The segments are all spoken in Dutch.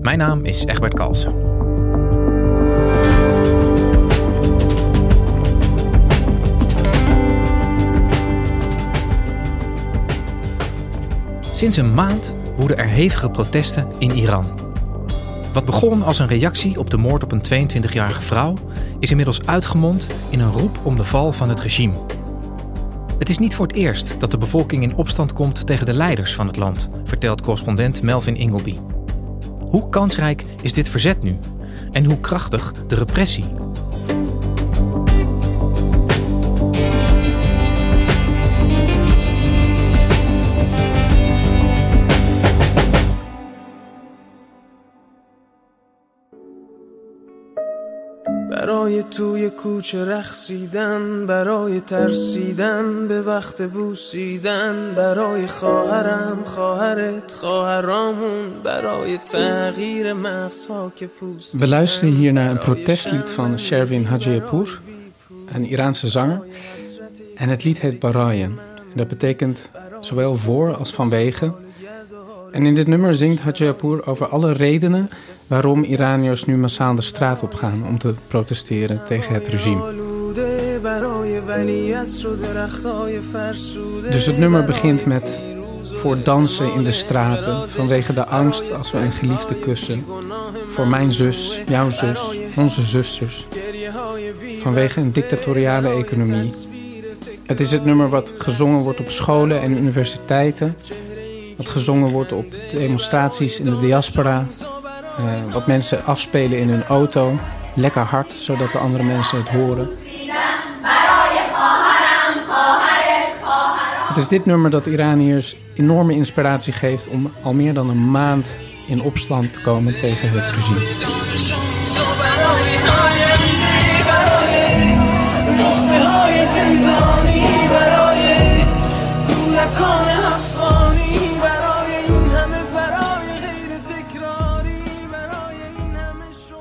Mijn naam is Egbert Kalsen. Sinds een maand woeden er hevige protesten in Iran. Wat begon als een reactie op de moord op een 22-jarige vrouw, is inmiddels uitgemond in een roep om de val van het regime. Het is niet voor het eerst dat de bevolking in opstand komt tegen de leiders van het land, vertelt correspondent Melvin Ingleby. Hoe kansrijk is dit verzet nu? En hoe krachtig de repressie? برای توی کوچه رخصیدن برای ترسیدن به وقت بوسیدن برای خواهرم خواهرت خواهرامون برای تغییر مغزها که پوست We luisteren hier naar een protestlied van Shervin Hajiyapour, een Iraanse zanger. En het lied heet Barayan. Dat betekent zowel voor als vanwege. En in dit nummer zingt Hajiyapour over alle redenen waarom Iraniërs nu massaal de straat op gaan om te protesteren tegen het regime. Dus het nummer begint met voor dansen in de straten vanwege de angst als we een geliefde kussen. Voor mijn zus, jouw zus, onze zusters. Vanwege een dictatoriale economie. Het is het nummer wat gezongen wordt op scholen en universiteiten. Wat gezongen wordt op demonstraties in de diaspora. Uh, wat mensen afspelen in hun auto. Lekker hard, zodat de andere mensen het horen. Het is dit nummer dat Iraniërs enorme inspiratie geeft om al meer dan een maand in opstand te komen tegen het regime.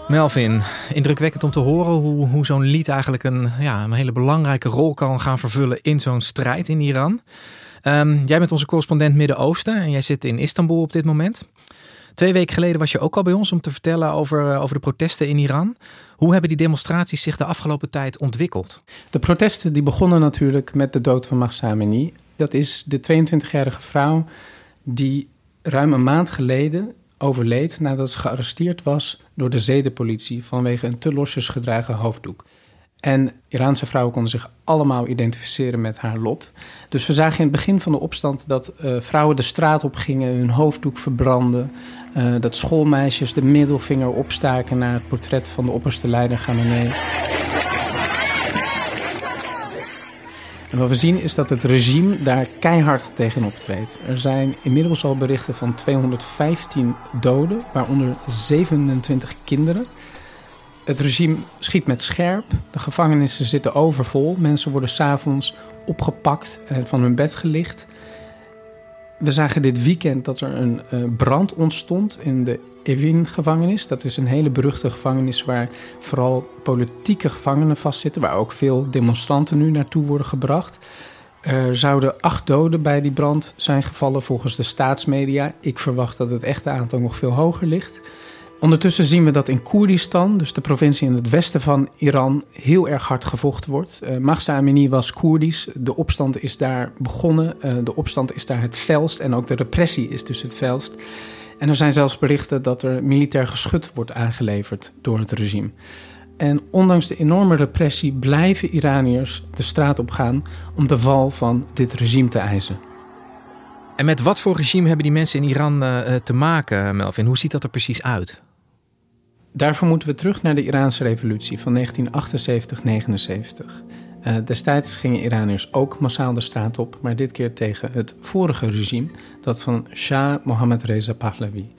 Melvin, indrukwekkend om te horen hoe, hoe zo'n lied eigenlijk een, ja, een hele belangrijke rol kan gaan vervullen in zo'n strijd in Iran. Um, jij bent onze correspondent Midden-Oosten en jij zit in Istanbul op dit moment. Twee weken geleden was je ook al bij ons om te vertellen over, over de protesten in Iran. Hoe hebben die demonstraties zich de afgelopen tijd ontwikkeld? De protesten die begonnen natuurlijk met de dood van Mahsa Amini. Dat is de 22-jarige vrouw die ruim een maand geleden overleed nadat ze gearresteerd was door de zedenpolitie vanwege een te losjes gedragen hoofddoek. En Iraanse vrouwen konden zich allemaal identificeren met haar lot. Dus we zagen in het begin van de opstand dat uh, vrouwen de straat op gingen, hun hoofddoek verbranden. Uh, dat schoolmeisjes de middelvinger opstaken naar het portret van de opperste leider Khamenei. En wat we zien is dat het regime daar keihard tegen optreedt. Er zijn inmiddels al berichten van 215 doden, waaronder 27 kinderen. Het regime schiet met scherp. De gevangenissen zitten overvol. Mensen worden s'avonds opgepakt en van hun bed gelicht. We zagen dit weekend dat er een uh, brand ontstond in de Evin-gevangenis. Dat is een hele beruchte gevangenis waar vooral politieke gevangenen vastzitten, waar ook veel demonstranten nu naartoe worden gebracht. Er zouden acht doden bij die brand zijn gevallen volgens de staatsmedia. Ik verwacht dat het echte aantal nog veel hoger ligt. Ondertussen zien we dat in Koerdistan, dus de provincie in het westen van Iran, heel erg hard gevochten wordt. Uh, Mahsa Amini was Koerdisch. De opstand is daar begonnen. Uh, de opstand is daar het felst en ook de repressie is dus het felst. En er zijn zelfs berichten dat er militair geschut wordt aangeleverd door het regime. En ondanks de enorme repressie blijven Iraniërs de straat op gaan om de val van dit regime te eisen. En met wat voor regime hebben die mensen in Iran uh, te maken, Melvin? Hoe ziet dat er precies uit? Daarvoor moeten we terug naar de Iraanse revolutie van 1978-79. Uh, destijds gingen Iraniërs ook massaal de straat op, maar dit keer tegen het vorige regime, dat van Shah Mohammad Reza Pahlavi.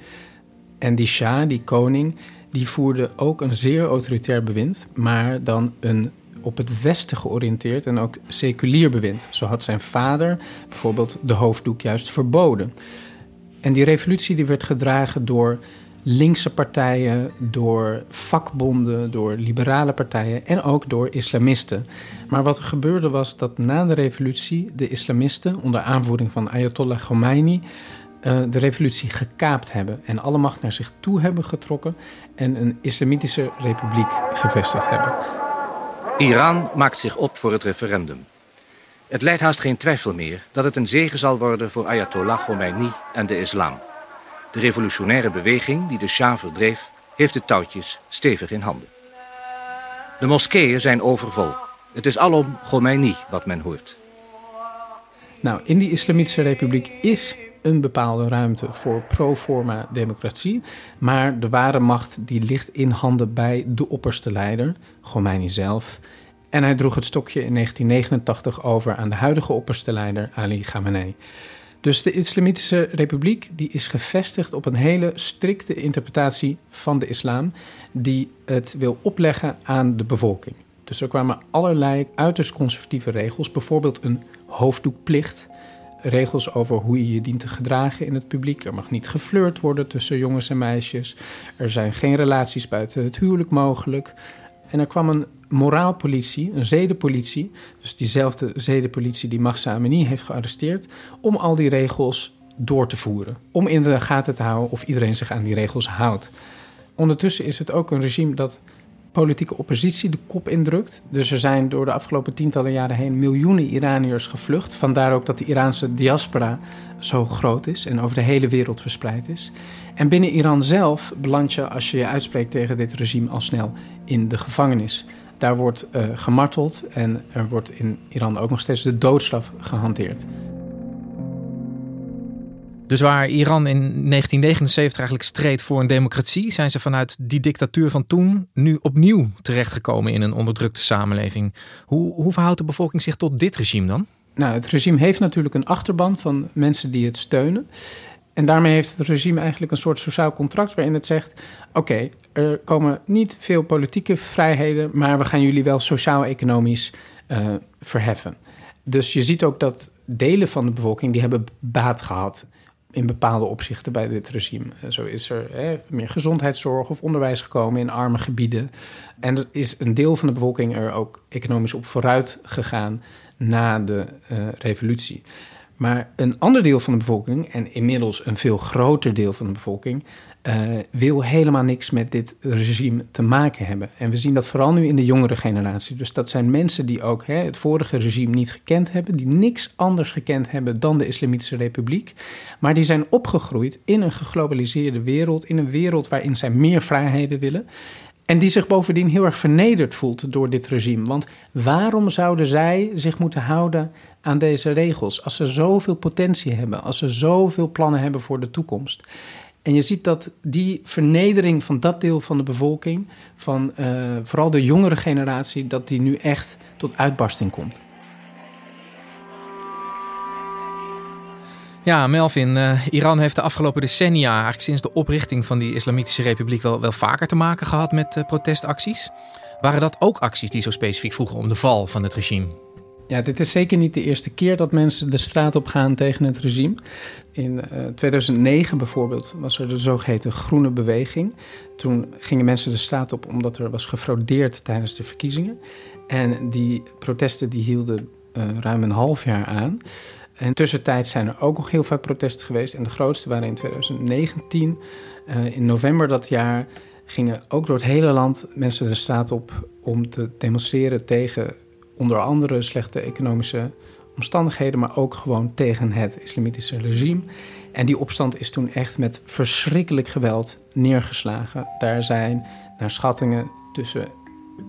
En die Shah, die koning, die voerde ook een zeer autoritair bewind, maar dan een op het Westen georiënteerd en ook seculier bewind. Zo had zijn vader bijvoorbeeld de hoofddoek juist verboden. En die revolutie die werd gedragen door linkse partijen, door vakbonden, door liberale partijen en ook door islamisten. Maar wat er gebeurde was dat na de revolutie de islamisten onder aanvoering van Ayatollah Khomeini uh, de revolutie gekaapt hebben en alle macht naar zich toe hebben getrokken en een islamitische republiek gevestigd hebben. Iran maakt zich op voor het referendum. Het leidt haast geen twijfel meer dat het een zegen zal worden voor Ayatollah Khomeini en de islam. De revolutionaire beweging die de Shah verdreef, heeft de touwtjes stevig in handen. De moskeeën zijn overvol. Het is alom Khomeini wat men hoort. Nou, in die Islamitische Republiek is een bepaalde ruimte voor pro-forma democratie. Maar de ware macht die ligt in handen bij de opperste leider, Khomeini zelf. En hij droeg het stokje in 1989 over aan de huidige opperste leider, Ali Khamenei. Dus de Islamitische Republiek die is gevestigd op een hele strikte interpretatie van de islam, die het wil opleggen aan de bevolking. Dus er kwamen allerlei uiterst conservatieve regels, bijvoorbeeld een hoofddoekplicht, regels over hoe je je dient te gedragen in het publiek. Er mag niet geflirt worden tussen jongens en meisjes. Er zijn geen relaties buiten het huwelijk mogelijk. En er kwam een moraalpolitie, een zedenpolitie, dus diezelfde zedenpolitie die Mahsa Amini heeft gearresteerd, om al die regels door te voeren. Om in de gaten te houden of iedereen zich aan die regels houdt. Ondertussen is het ook een regime dat politieke oppositie de kop indrukt. Dus er zijn door de afgelopen tientallen jaren heen miljoenen Iraniërs gevlucht. Vandaar ook dat de Iraanse diaspora zo groot is en over de hele wereld verspreid is. En binnen Iran zelf beland je, als je je uitspreekt tegen dit regime, al snel in de gevangenis. Daar wordt uh, gemarteld en er wordt in Iran ook nog steeds de doodstraf gehanteerd. Dus waar Iran in 1979 eigenlijk streed voor een democratie, zijn ze vanuit die dictatuur van toen nu opnieuw terechtgekomen in een onderdrukte samenleving. Hoe, hoe verhoudt de bevolking zich tot dit regime dan? Nou, het regime heeft natuurlijk een achterban van mensen die het steunen. En daarmee heeft het regime eigenlijk een soort sociaal contract waarin het zegt: oké, er komen niet veel politieke vrijheden, maar we gaan jullie wel sociaal-economisch uh, verheffen. Dus je ziet ook dat delen van de bevolking die hebben baat gehad in bepaalde opzichten bij dit regime. Eh, zo is er hè, meer gezondheidszorg of onderwijs gekomen in arme gebieden. En is een deel van de bevolking er ook economisch op vooruit gegaan na de uh, revolutie. Maar een ander deel van de bevolking, en inmiddels een veel groter deel van de bevolking, uh, wil helemaal niks met dit regime te maken hebben. En we zien dat vooral nu in de jongere generatie. Dus dat zijn mensen die ook hè, het vorige regime niet gekend hebben, die niks anders gekend hebben dan de Islamitische Republiek. Maar die zijn opgegroeid in een geglobaliseerde wereld, in een wereld waarin zij meer vrijheden willen. En die zich bovendien heel erg vernederd voelt door dit regime. Want waarom zouden zij zich moeten houden aan deze regels als ze zoveel potentie hebben, als ze zoveel plannen hebben voor de toekomst? En je ziet dat die vernedering van dat deel van de bevolking, van uh, vooral de jongere generatie, dat die nu echt tot uitbarsting komt. Ja, Melvin, uh, Iran heeft de afgelopen decennia, eigenlijk sinds de oprichting van die Islamitische Republiek, wel, wel vaker te maken gehad met uh, protestacties. Waren dat ook acties die zo specifiek vroegen om de val van het regime? Ja, dit is zeker niet de eerste keer dat mensen de straat op gaan tegen het regime. In uh, eh, 2009 bijvoorbeeld was er de zogeheten Groene Beweging. Toen gingen mensen de straat op omdat er was gefraudeerd tijdens de verkiezingen. En die protesten die hielden ruim een half jaar aan. En tussentijd zijn er ook nog heel veel protesten geweest. En de grootste waren in 2019. Uh, eh, in november dat jaar gingen ook door het hele land mensen de straat op om te demonstreren tegen onder andere slechte economische omstandigheden, maar ook gewoon tegen het islamitische regime. En die opstand is toen echt met verschrikkelijk geweld neergeslagen. Daar zijn naar schattingen tussen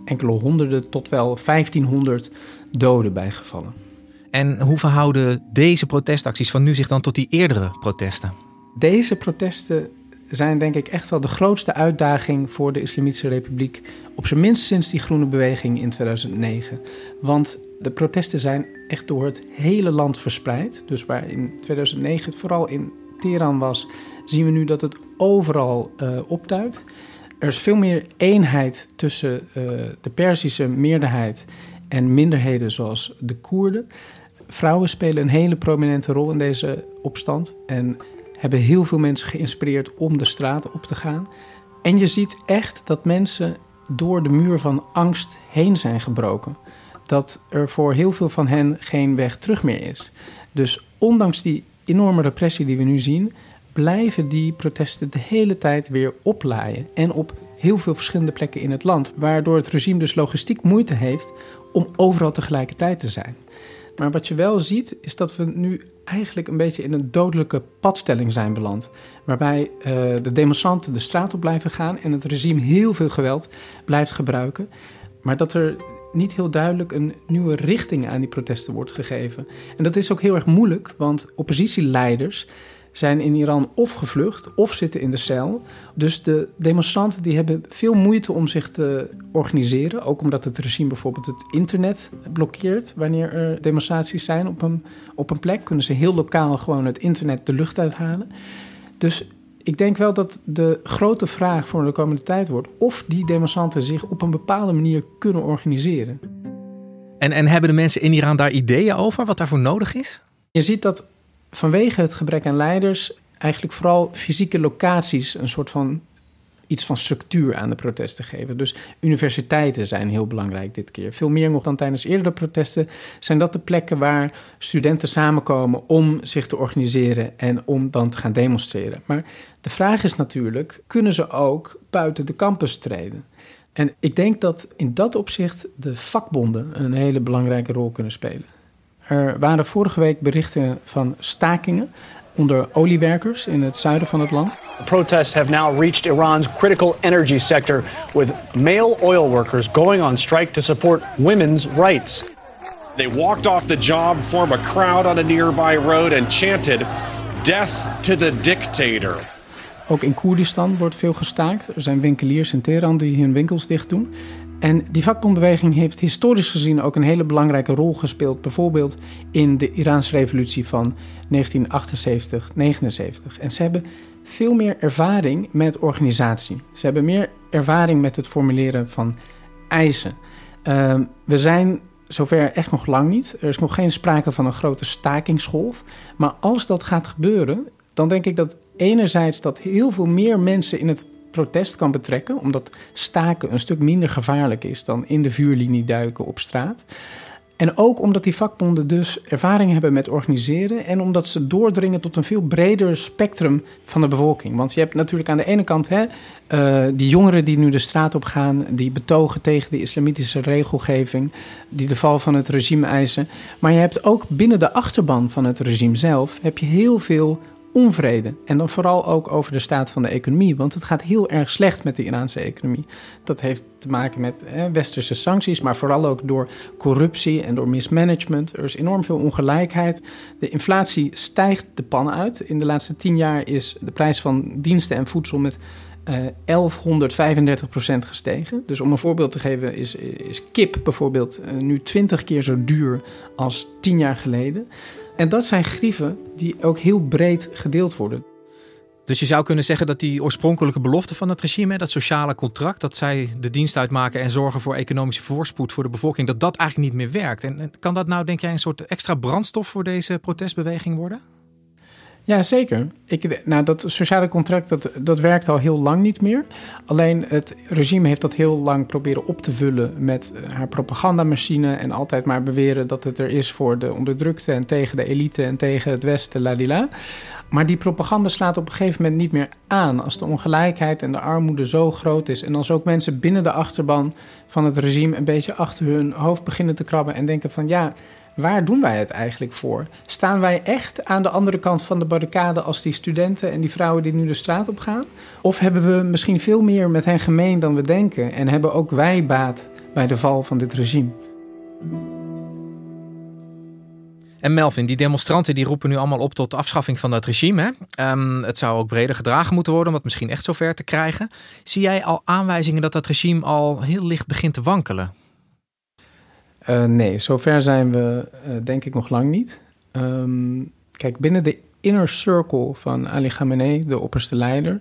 enkele honderden tot wel 1500 doden bijgevallen. En hoe verhouden deze protestacties van nu zich dan tot die eerdere protesten? Deze protesten zijn denk ik echt wel de grootste uitdaging voor de Islamitische Republiek. Op zijn minst sinds die groene beweging in 2009. Want de protesten zijn echt door het hele land verspreid. Dus waar in 2009 vooral in Teheran was, zien we nu dat het overal uh, opduikt. Er is veel meer eenheid tussen uh, de Perzische meerderheid en minderheden zoals de Koerden. Vrouwen spelen een hele prominente rol in deze opstand en hebben heel veel mensen geïnspireerd om de straat op te gaan. En je ziet echt dat mensen door de muur van angst heen zijn gebroken. Dat er voor heel veel van hen geen weg terug meer is. Dus ondanks die enorme repressie die we nu zien, blijven die protesten de hele tijd weer oplaaien. En op heel veel verschillende plekken in het land. Waardoor het regime dus logistiek moeite heeft om overal tegelijkertijd te zijn. Maar wat je wel ziet, is dat we nu eigenlijk een beetje in een dodelijke padstelling zijn beland. Waarbij uh, de demonstranten de straat op blijven gaan en het regime heel veel geweld blijft gebruiken. Maar dat er niet heel duidelijk een nieuwe richting aan die protesten wordt gegeven. En dat is ook heel erg moeilijk, want oppositieleiders zijn in Iran of gevlucht of zitten in de cel. Dus de demonstranten die hebben veel moeite om zich te organiseren. Ook omdat het regime bijvoorbeeld het internet blokkeert wanneer er demonstraties zijn op een, op een plek. Kunnen ze heel lokaal gewoon het internet de lucht uithalen. Dus ik denk wel dat de grote vraag voor de komende tijd wordt of die demonstranten zich op een bepaalde manier kunnen organiseren. En, en hebben de mensen in Iran daar ideeën over wat daarvoor nodig is? Je ziet dat vanwege het gebrek aan leiders eigenlijk vooral fysieke locaties een soort van iets van structuur aan de protesten geven. Dus universiteiten zijn heel belangrijk dit keer. Veel meer nog dan tijdens eerdere protesten zijn dat de plekken waar studenten samenkomen om zich te organiseren en om dan te gaan demonstreren. Maar de vraag is natuurlijk, kunnen ze ook buiten de campus treden? En ik denk dat in dat opzicht de vakbonden een hele belangrijke rol kunnen spelen. Er waren vorige week berichten van stakingen onder oliewerkers in het zuiden van het land. The protests have now reached Iran's critical energy sector with male oil workers going on strike to support women's rights. They walked off the job, formed a crowd on a nearby road and chanted death to the dictator. Ook in Koerdistan wordt veel gestaakt. Er zijn winkeliers in Teheran die hun winkels dicht doen. En die vakbondbeweging heeft historisch gezien ook een hele belangrijke rol gespeeld, bijvoorbeeld in de Iraanse revolutie van 1978-79. En ze hebben veel meer ervaring met organisatie. Ze hebben meer ervaring met het formuleren van eisen. Uh, we zijn zover echt nog lang niet. Er is nog geen sprake van een grote stakingsgolf. Maar als dat gaat gebeuren, dan denk ik dat enerzijds dat heel veel meer mensen in het protest kan betrekken, omdat staken een stuk minder gevaarlijk is dan in de vuurlinie duiken op straat. En ook omdat die vakbonden dus ervaring hebben met organiseren en omdat ze doordringen tot een veel breder spectrum van de bevolking. Want je hebt natuurlijk aan de ene kant hè, uh, die jongeren die nu de straat op gaan, die betogen tegen de islamitische regelgeving, die de val van het regime eisen. Maar je hebt ook binnen de achterban van het regime zelf heb je heel veel onvrede. En dan vooral ook over de staat van de economie. Want het gaat heel erg slecht met de Iraanse economie. Dat heeft te maken met westerse sancties, maar vooral ook door corruptie en door mismanagement. Er is enorm veel ongelijkheid. De inflatie stijgt de pan uit. In de laatste tien jaar is de prijs van diensten en voedsel met uh, 1135 procent gestegen. Dus om een voorbeeld te geven, is, is kip bijvoorbeeld uh, nu 20 keer zo duur als tien jaar geleden. En dat zijn grieven die ook heel breed gedeeld worden. Dus je zou kunnen zeggen dat die oorspronkelijke belofte van het regime, dat sociale contract, dat zij de dienst uitmaken en zorgen voor economische voorspoed voor de bevolking, dat dat eigenlijk niet meer werkt. En kan dat nou, denk jij, een soort extra brandstof voor deze protestbeweging worden? Ja, zeker. Ik, nou, dat sociale contract dat, dat werkt al heel lang niet meer. Alleen het regime heeft dat heel lang proberen op te vullen met eh, haar propagandamachine. En altijd maar beweren dat het er is voor de onderdrukte en tegen de elite en tegen het Westen, ladila. Maar die propaganda slaat op een gegeven moment niet meer aan. Als de ongelijkheid en de armoede zo groot is. En als ook mensen binnen de achterban van het regime een beetje achter hun hoofd beginnen te krabben en denken van ja waar doen wij het eigenlijk voor? Staan wij echt aan de andere kant van de barricade als die studenten en die vrouwen die nu de straat op gaan? Of hebben we misschien veel meer met hen gemeen dan we denken en hebben ook wij baat bij de val van dit regime? En Melvin, die demonstranten die roepen nu allemaal op tot de afschaffing van dat regime. Hè? Ehm, het zou ook breder gedragen moeten worden om het misschien echt zover te krijgen. Zie jij al aanwijzingen dat dat regime al heel licht begint te wankelen? Uh, nee, zover zijn we uh, denk ik nog lang niet. Um, kijk, binnen de inner circle van Ali Khamenei, de opperste leider,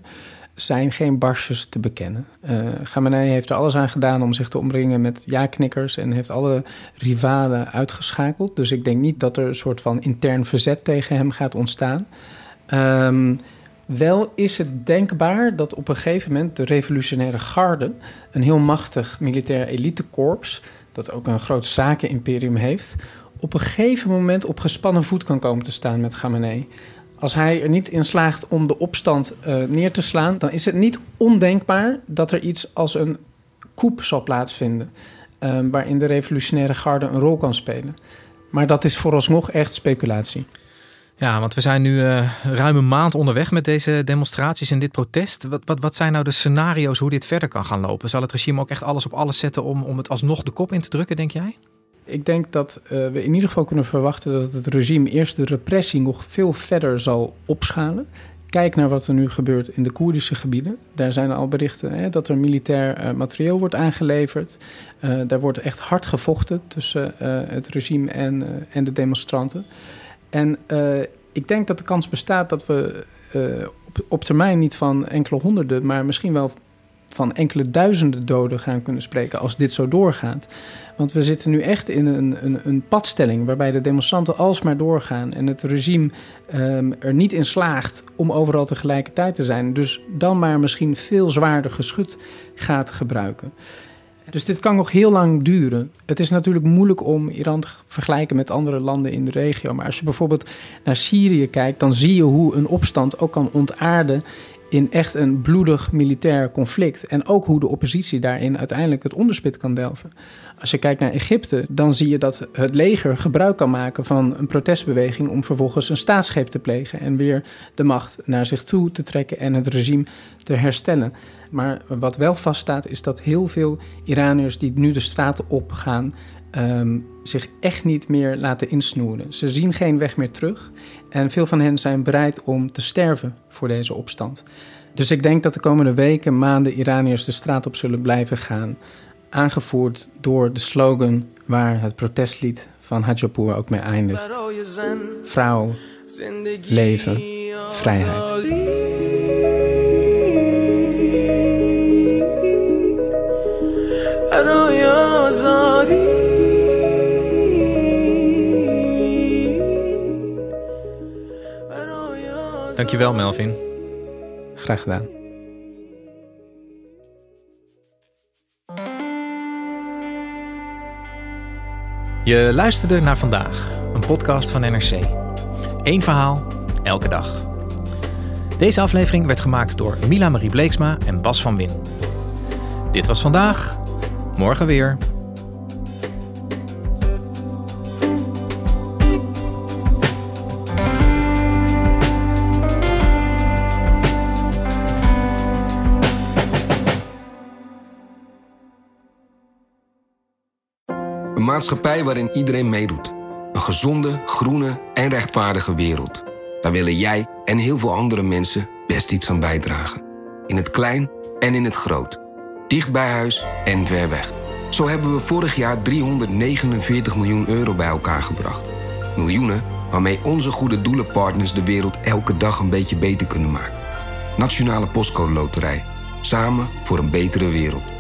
zijn geen barsjes te bekennen. Uh, Khamenei heeft er alles aan gedaan om zich te omringen met ja-knikkers en heeft alle rivalen uitgeschakeld. Dus ik denk niet dat er een soort van intern verzet tegen hem gaat ontstaan. Um, wel is het denkbaar dat op een gegeven moment de revolutionaire garde, een heel machtig militair elitekorps, dat ook een groot zakenimperium heeft, op een gegeven moment op gespannen voet kan komen te staan met Khamenei. Als hij er niet in slaagt om de opstand uh, neer te slaan, dan is het niet ondenkbaar dat er iets als een coup zal plaatsvinden. Uh, waarin de revolutionaire garde een rol kan spelen. Maar dat is vooralsnog echt speculatie. Ja, want we zijn nu uh, ruim een maand onderweg met deze demonstraties en dit protest. Wat, wat, wat zijn nou de scenario's hoe dit verder kan gaan lopen? Zal het regime ook echt alles op alles zetten om, om het alsnog de kop in te drukken, denk jij? Ik denk dat uh, we in ieder geval kunnen verwachten dat het regime eerst de repressie nog veel verder zal opschalen. Kijk naar wat er nu gebeurt in de Koerdische gebieden. Daar zijn al berichten hè, dat er militair uh, materieel wordt aangeleverd. Uh, daar wordt echt hard gevochten tussen het regime en, en de demonstranten. En ik denk dat de kans bestaat dat we op, op termijn niet van enkele honderden, maar misschien wel van enkele duizenden doden gaan kunnen spreken als dit zo doorgaat. Want we zitten nu echt in een, een, een padstelling waarbij de demonstranten alsmaar doorgaan en het regime um, er niet in slaagt om overal tegelijkertijd te zijn. Dus dan maar misschien veel zwaarder geschut gaat gebruiken. Dus dit kan nog heel lang duren. Het is natuurlijk moeilijk om Iran te vergelijken met andere landen in de regio. Maar als je bijvoorbeeld naar Syrië kijkt, dan zie je hoe een opstand ook kan ontaarden in echt een bloedig militair conflict. En ook hoe de oppositie daarin uiteindelijk het onderspit kan delven. Als je kijkt naar Egypte, dan zie je dat het leger gebruik kan maken van een protestbeweging om vervolgens een staatsgreep te plegen en weer de macht naar zich toe te trekken en het regime te herstellen. Maar wat wel vaststaat is dat heel veel Iraniërs die nu de straten opgaan, um, zich echt niet meer laten insnoeren. Ze zien geen weg meer terug en veel van hen zijn bereid om te sterven voor deze opstand. Dus ik denk dat de komende weken, maanden Iraniërs de straat op zullen blijven gaan. Aangevoerd door de slogan waar het protestlied van Hajapur ook mee eindigt. Vrouw, leven, vrijheid. Dankjewel, Melvin. Graag gedaan. Je luisterde naar vandaag, een podcast van NRC. Eén verhaal, elke dag. Deze aflevering werd gemaakt door Mila Marie Bleeksma en Bas van Win. Dit was vandaag, morgen weer. maatschappij waarin iedereen meedoet. Een gezonde, groene en rechtvaardige wereld. Daar willen jij en heel veel andere mensen best iets aan bijdragen. In het klein en in het groot. Dicht bij huis en ver weg. Zo hebben we vorig jaar 349 miljoen euro bij elkaar gebracht. Miljoenen waarmee onze goede doelenpartners de wereld elke dag een beetje beter kunnen maken. Nationale Postcode Loterij. Samen voor een betere wereld.